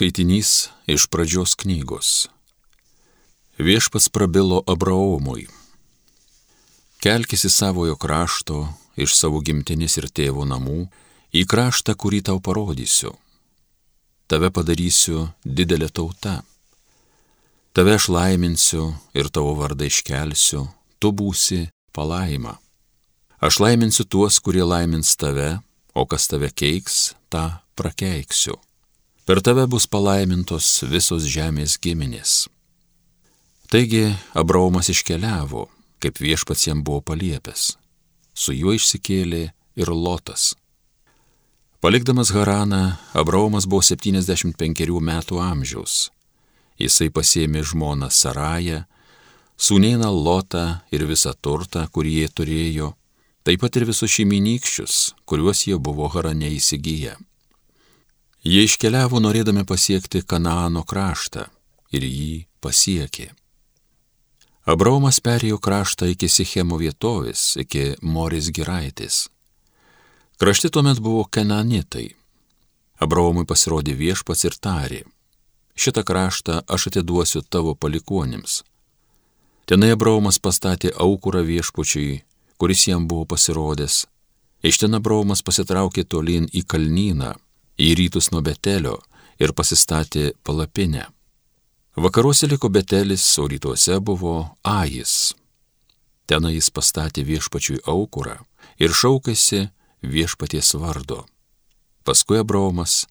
Skaitinys iš pradžios knygos. Viešpas prabilo Abraomui. Kelkis į savojo krašto, iš savo gimtinis ir tėvų namų, į kraštą, kurį tau parodysiu. Tave padarysiu didelė tauta. Tave aš laiminsiu ir tavo vardą iškelsiu, tu būsi palaima. Aš laiminsiu tuos, kurie laimins tave, o kas tave keiks, tą prakeiksiu Per tave bus palaimintos visos žemės giminės. Taigi Abraomas iškeliavo, kaip viešpats jam buvo paliepęs. Su juo išsikėlė ir Lotas. Palikdamas Haraną, Abraomas buvo 75 metų amžiaus. Jisai pasėmė žmoną Sarają, sūnėną Lotą ir visą turtą, kurį jie turėjo, taip pat ir visus šeiminykščius, kuriuos jie buvo Harane įsigiję. Jie iškeliavo norėdami pasiekti Kanaano kraštą ir jį pasiekė. Abraomas perėjo kraštą iki Sichemo vietovės, iki Moris Giraitis. Krašti tuomet buvo Kenanitai. Abraomui pasirodė viešpats ir tarė, šitą kraštą aš atiduosiu tavo palikuonims. Tenai Abraomas pastatė aukurą viešpučiui, kuris jam buvo pasirodęs. Iš ten Abraomas pasitraukė tolyn į kalnyną į rytus nuo Betelio ir pasistatė palapinę. Vakaruose liko Betelis, o rytuose buvo Ajis. Ten jis pastatė viešpačiui aukurą ir šaukėsi viešpaties vardo. Paskui Abraomas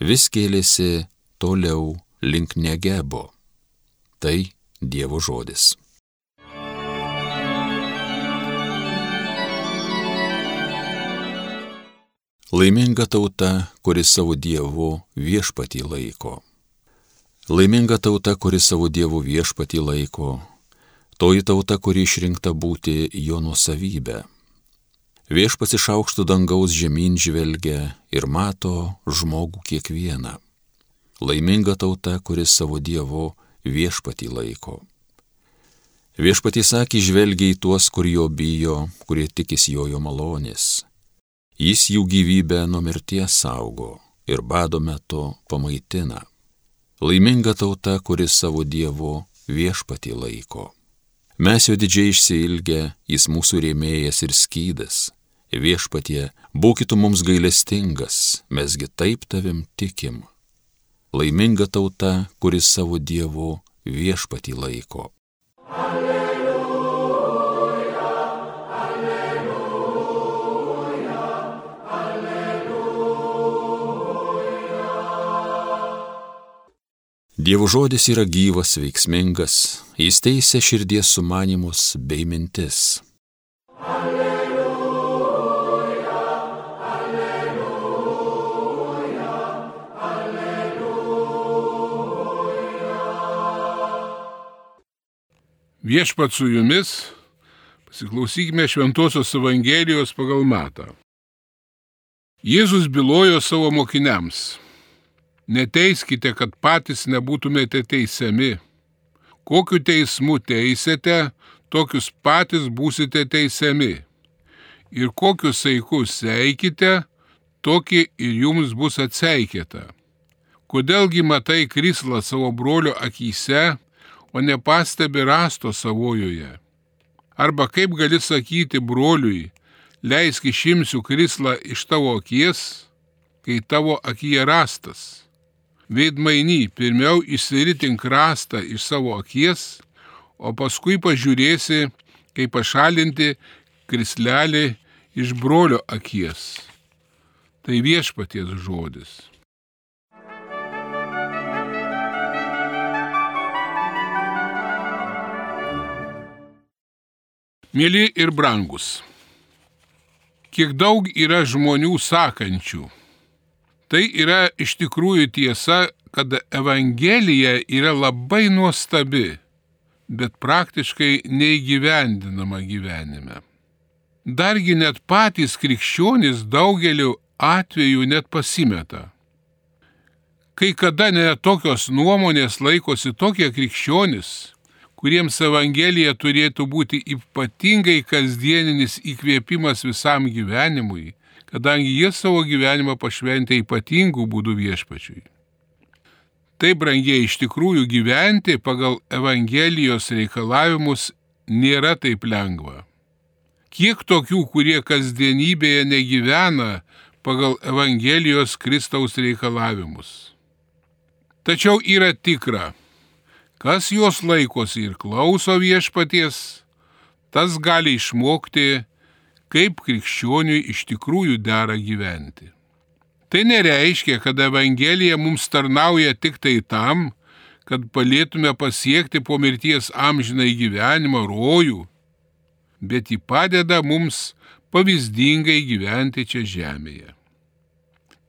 vis kėlėsi toliau link Negebo. Tai Dievo žodis. Laiminga tauta, kuri savo Dievu viešpatį laiko. Laiminga tauta, kuri savo Dievu viešpatį laiko. Toji tauta, kuri išrinkta būti jo nusavybė. Viešpats iš aukštų dangaus žemyn žvelgia ir mato žmogų kiekvieną. Laiminga tauta, kuri savo Dievu viešpatį laiko. Viešpatys akį žvelgia į tuos, kur jo bijo, kurie tikisi jo jo malonės Jis jų gyvybę nuo mirties saugo ir bado metu pamaitina. Laiminga tauta, kuris savo Dievu viešpatį laiko. Mes jo didžiai išsilgę, jis mūsų rėmėjas ir skydas. Viešpatie, būkitų mums gailestingas, mesgi taip tavim tikim. Laiminga tauta, kuris savo Dievu viešpatį laiko. Dievo žodis yra gyvas, veiksmingas, jis teisė širdies sumanimus bei mintis. Alleluja, alleluja, alleluja. Viešpat su jumis, pasiklausykime Šventojios Evangelijos pagal matą. Jėzus bylojo savo mokiniams Neteiskite, kad patys nebūtumėte teisiami. Kokiu teismu teisėte, tokius patys būsite teisiami. Ir kokius saikus seikite, tokį ir jums bus atseikėta. Kodėlgi matai krislą savo brolio akise, o nepastebi rasto savojoje? Arba kaip gali sakyti broliui, leisk išimsiu krislą iš tavo akies, kai tavo akyje rastas? Veidmainy pirmiau išsiritink rastą iš savo akies, o paskui pažiūrėsi, kaip pašalinti krislelį iš brolio akies. Tai viešpaties žodis. Mėly ir brangus, kiek daug yra žmonių sakančių, Tai yra iš tikrųjų tiesa, kad Evangelija yra labai nuostabi, bet praktiškai neįgyvendinama gyvenime. Dargi net patys krikščionys daugeliu atveju net pasimeta. Kai kada net tokios nuomonės laikosi tokie krikščionys, kuriems Evangelija turėtų būti ypatingai kasdieninis įkvėpimas visam gyvenimui, kadangi jie savo gyvenimą pašventė ypatingų būdų viešpačiui. Taip, brangiai, iš tikrųjų gyventi pagal Evangelijos reikalavimus nėra taip lengva. Kiek tokių, kurie kasdienybėje negyvena pagal Evangelijos Kristaus reikalavimus. Tačiau yra tikra, kas jos laikosi ir klauso viešpaties, tas gali išmokti, kaip krikščioniui iš tikrųjų dera gyventi. Tai nereiškia, kad Evangelija mums tarnauja tik tai tam, kad palėtume pasiekti po mirties amžinai gyvenimą rojų, bet ji padeda mums pavyzdingai gyventi čia žemėje.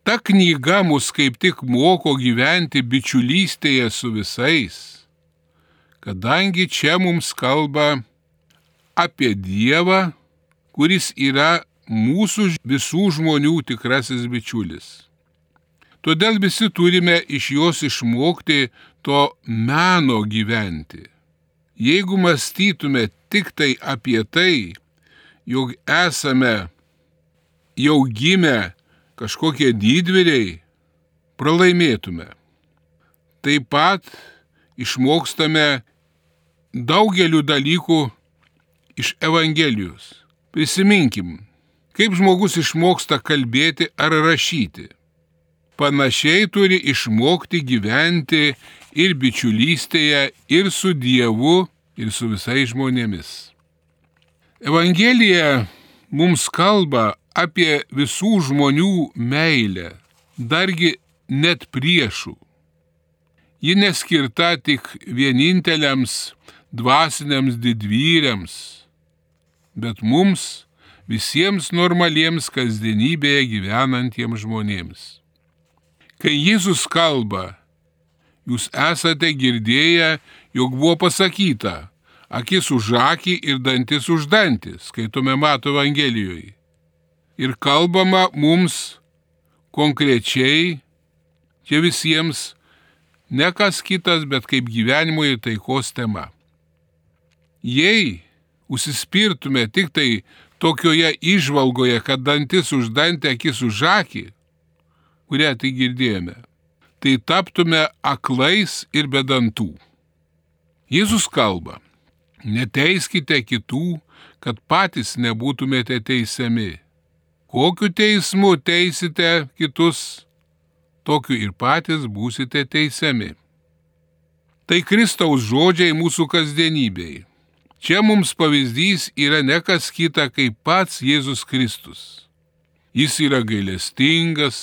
Ta knyga mus kaip tik moko gyventi bičiulystėje su visais, kadangi čia mums kalba apie Dievą, kuris yra mūsų visų žmonių tikrasis bičiulis. Todėl visi turime iš jos išmokti to meno gyventi. Jeigu mąstytume tik tai apie tai, jog esame jau gimę kažkokie didvyriai, pralaimėtume. Taip pat išmokstame daugeliu dalykų iš Evangelijos. Prisiminkim, Kaip žmogus išmoksta kalbėti ar rašyti? Panašiai turi išmokti gyventi ir bičiulystėje, ir su Dievu, ir su visais žmonėmis. Evangelija mums kalba apie visų žmonių meilę, dargi net priešų. Ji neskirta tik vieninteliams dvasiniams didvyriams, bet mums, visiems normaliems kasdienybėje gyvenantiems žmonėms. Kai Jėzus kalba, jūs esate girdėję, jog buvo pasakyta, akis už akį ir dantis už dantį, skaitome Mato Evangelijoje. Ir kalbama mums konkrečiai, čia visiems, ne kas kitas, bet kaip gyvenimo ir taikos tema. Jei užsispirtume tik tai tokioje išvalgoje, kad dantis už dantį, akis už akį, kurią tai girdėjome, tai taptume aklais ir bedantų. Jėzus kalba, neteiskite kitų, kad patys nebūtumėte teisiami. Kokiu teismu teisite kitus, tokiu ir patys būsite teisiami. Tai Kristaus žodžiai mūsų kasdienybei. Čia mums pavyzdys yra ne kas kita kaip pats Jėzus Kristus. Jis yra gailestingas,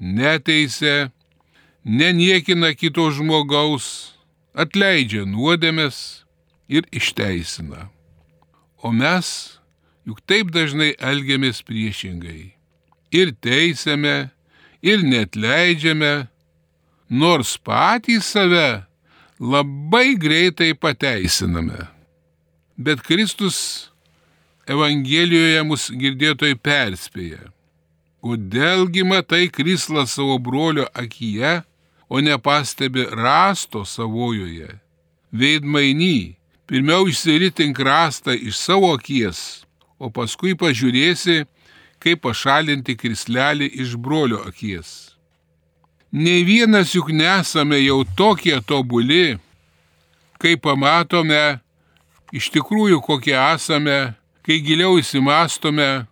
neteisė, neniekina kito žmogaus, atleidžia nuodėmės ir išteisina. O mes juk taip dažnai elgiamės priešingai. Ir teisėme, ir net leidžiame, nors patys save labai greitai pateisiname. Bet Kristus Evangelijoje mus girdėtojai perspėja. Kodėlgi matai krislą savo brolio akyje, o nepastebi rasto savojoje? Veidmainy, pirmiau išsiritink rastą iš savo akies, o paskui pažiūrėsi, kaip pašalinti krislelį iš brolio akies. Ne vienas juk nesame jau tokie tobuli, kai pamatome iš tikrųjų kokie esame, kai giliau įsimastome,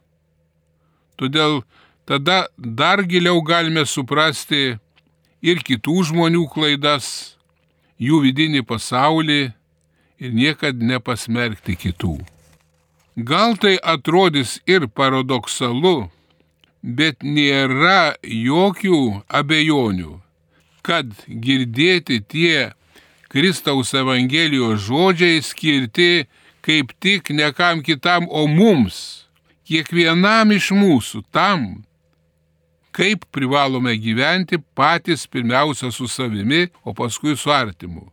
todėl tada dar giliau galime suprasti ir kitų žmonių klaidas, jų vidinį pasaulį ir niekad nepasmerkti kitų. Gal tai atrodys ir paradoksalu, bet nėra jokių abejonių, kad girdėti tie Kristaus Evangelijos žodžiai skirti kaip tik ne kam kitam, o mums, kiekvienam iš mūsų, tam, kaip privalome gyventi patys pirmiausia su savimi, o paskui su artimu.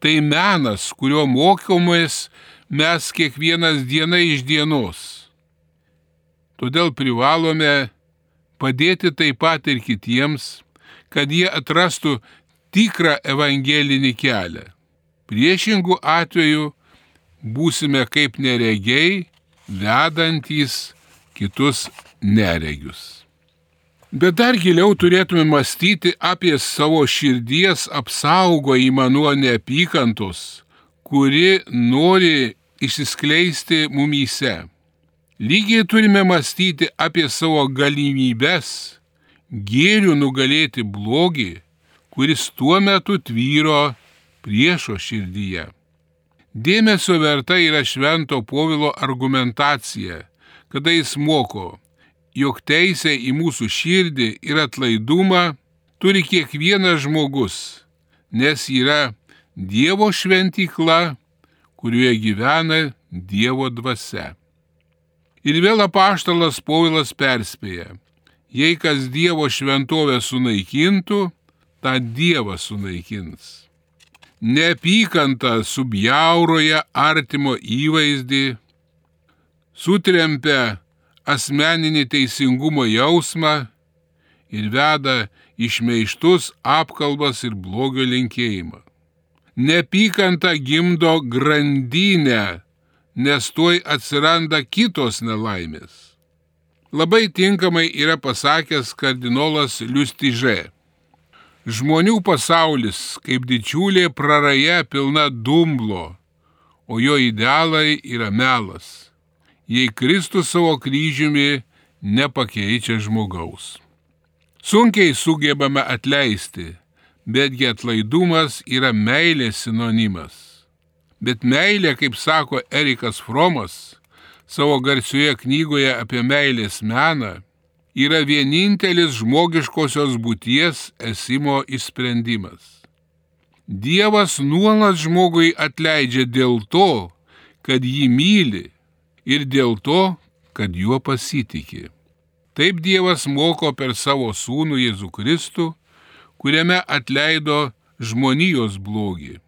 Tai menas, kurio mokomės mes kiekvienas diena iš dienos. Todėl privalome padėti taip pat ir kitiems, kad jie atrastų tikrą evangelinį kelią. Priešingų atveju būsime kaip neregiai, vedantys kitus neregius. Bet dar giliau turėtume mąstyti apie savo širdies apsaugojimą nuo neapykantos, kuri nori išsiskleisti mumyse. Lygiai turime mąstyti apie savo galimybės gėrių nugalėti blogį, kuris tuo metu tvyro priešo širdyje. Dėmesio verta yra Švento Povilo argumentacija, kada jis moko, jog teisė į mūsų širdį ir atlaidumą turi kiekvienas žmogus, nes yra Dievo šventykla, kurioje gyvena Dievo dvasia. Ir vėl apaštalas Povilas perspėja, jei kas Dievo šventovę sunaikintų, tą Dievą sunaikins. Neapykanta subjauroja artimo įvaizdį, sutrempia asmeninį teisingumo jausmą ir veda išmeištus apkalbas ir blogio linkėjimą. Nepykanta gimdo grandinę, nes tuoj atsiranda kitos nelaimės. Labai tinkamai yra pasakęs kardinolas Liustiže. Žmonių pasaulis kaip didžiulė praraja pilna dumblo, o jo idealai yra melas jei Kristus savo kryžiumi nepakeičia žmogaus. Sunkiai sugebame atleisti, betgi atlaidumas yra meilės sinonimas. Bet meilė, kaip sako Erikas Fromas savo garsioje knygoje apie meilės meną, yra vienintelis žmogiškosios būties esimo įsprendimas. Dievas nuolat žmogui atleidžia dėl to, kad jį myli ir dėl to, kad juo pasitikė. Taip Dievas moko per savo sūnų Jėzų Kristų, kuriame atleido žmonijos blogį.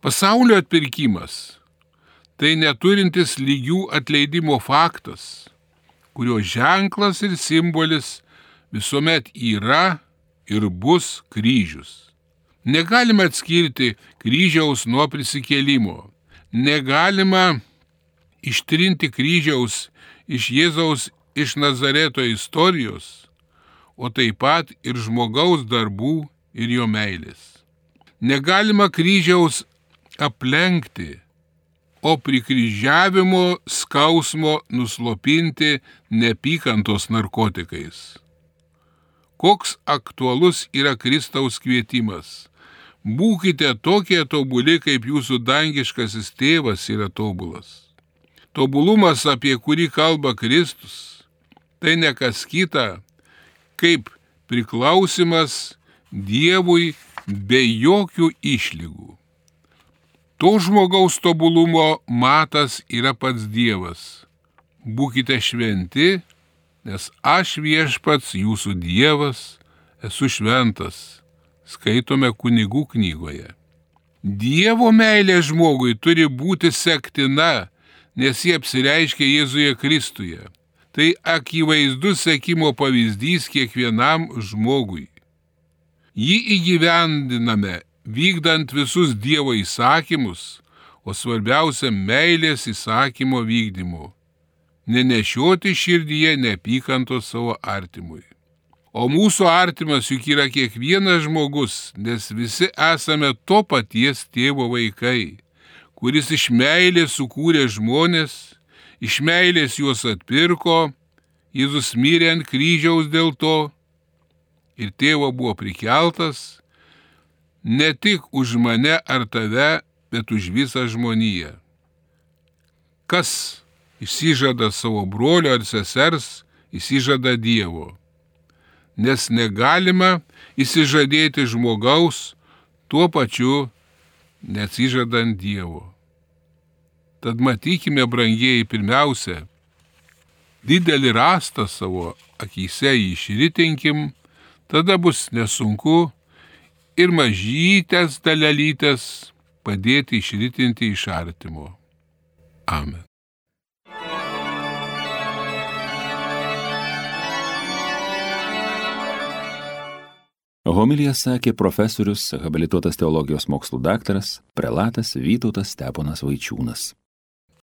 Pasaulio atpirkimas - tai neturintis lygių atleidimo faktas, kurio ženklas ir simbolis visuomet yra ir bus kryžius. Negalima atskirti kryžiaus nuo prisikėlimo. Negalima ištrinti kryžiaus iš Jėzaus iš Nazareto istorijos, o taip pat ir žmogaus darbų ir jo meilės. Negalima kryžiaus aplenkti, o prikryžiavimo skausmo nuslopinti nepykantos narkotikais. Koks aktualus yra Kristaus kvietimas. Būkite tokie tobuli, kaip jūsų dangiškasis tėvas yra tobulas. Tobulumas, apie kurį kalba Kristus, tai ne kas kita, kaip priklausimas Dievui be jokių išlygų. To žmogaus tobulumo matas yra pats Dievas. Būkite šventi, nes aš viešpats jūsų Dievas esu šventas, skaitome kunigų knygoje. Dievo meilė žmogui turi būti sektina, nes jie apsireiškia Jėzuje Kristuje. Tai akivaizdus sekimo pavyzdys kiekvienam žmogui. Jį įgyvendiname vykdant visus Dievo įsakymus, o svarbiausia meilės įsakymo vykdymu - nenešioti širdyje neapykantos savo artimui. O mūsų artimas juk yra kiekvienas žmogus, nes visi esame to paties tėvo vaikai kuris iš meilės sukūrė žmonės, iš meilės juos atpirko, Jėzus mirė ant kryžiaus dėl to ir tėvo buvo prikeltas ne tik už mane ar tave, bet už visą žmoniją. Kas išsižada savo brolio ar sesers, išsižada Dievo. Nes negalima įsižadėti žmogaus tuo pačiu neatsižadant Dievo. Tad matykime, brangieji, pirmiausia, didelį rastą savo akise išritinkim, tada bus nesunku ir mažytės dalelytės padėti išritinti iš artimo. Amen. Homilija sakė profesorius, habilituotas teologijos mokslų daktaras, prelatas Vytautas Steponas Vaičiūnas.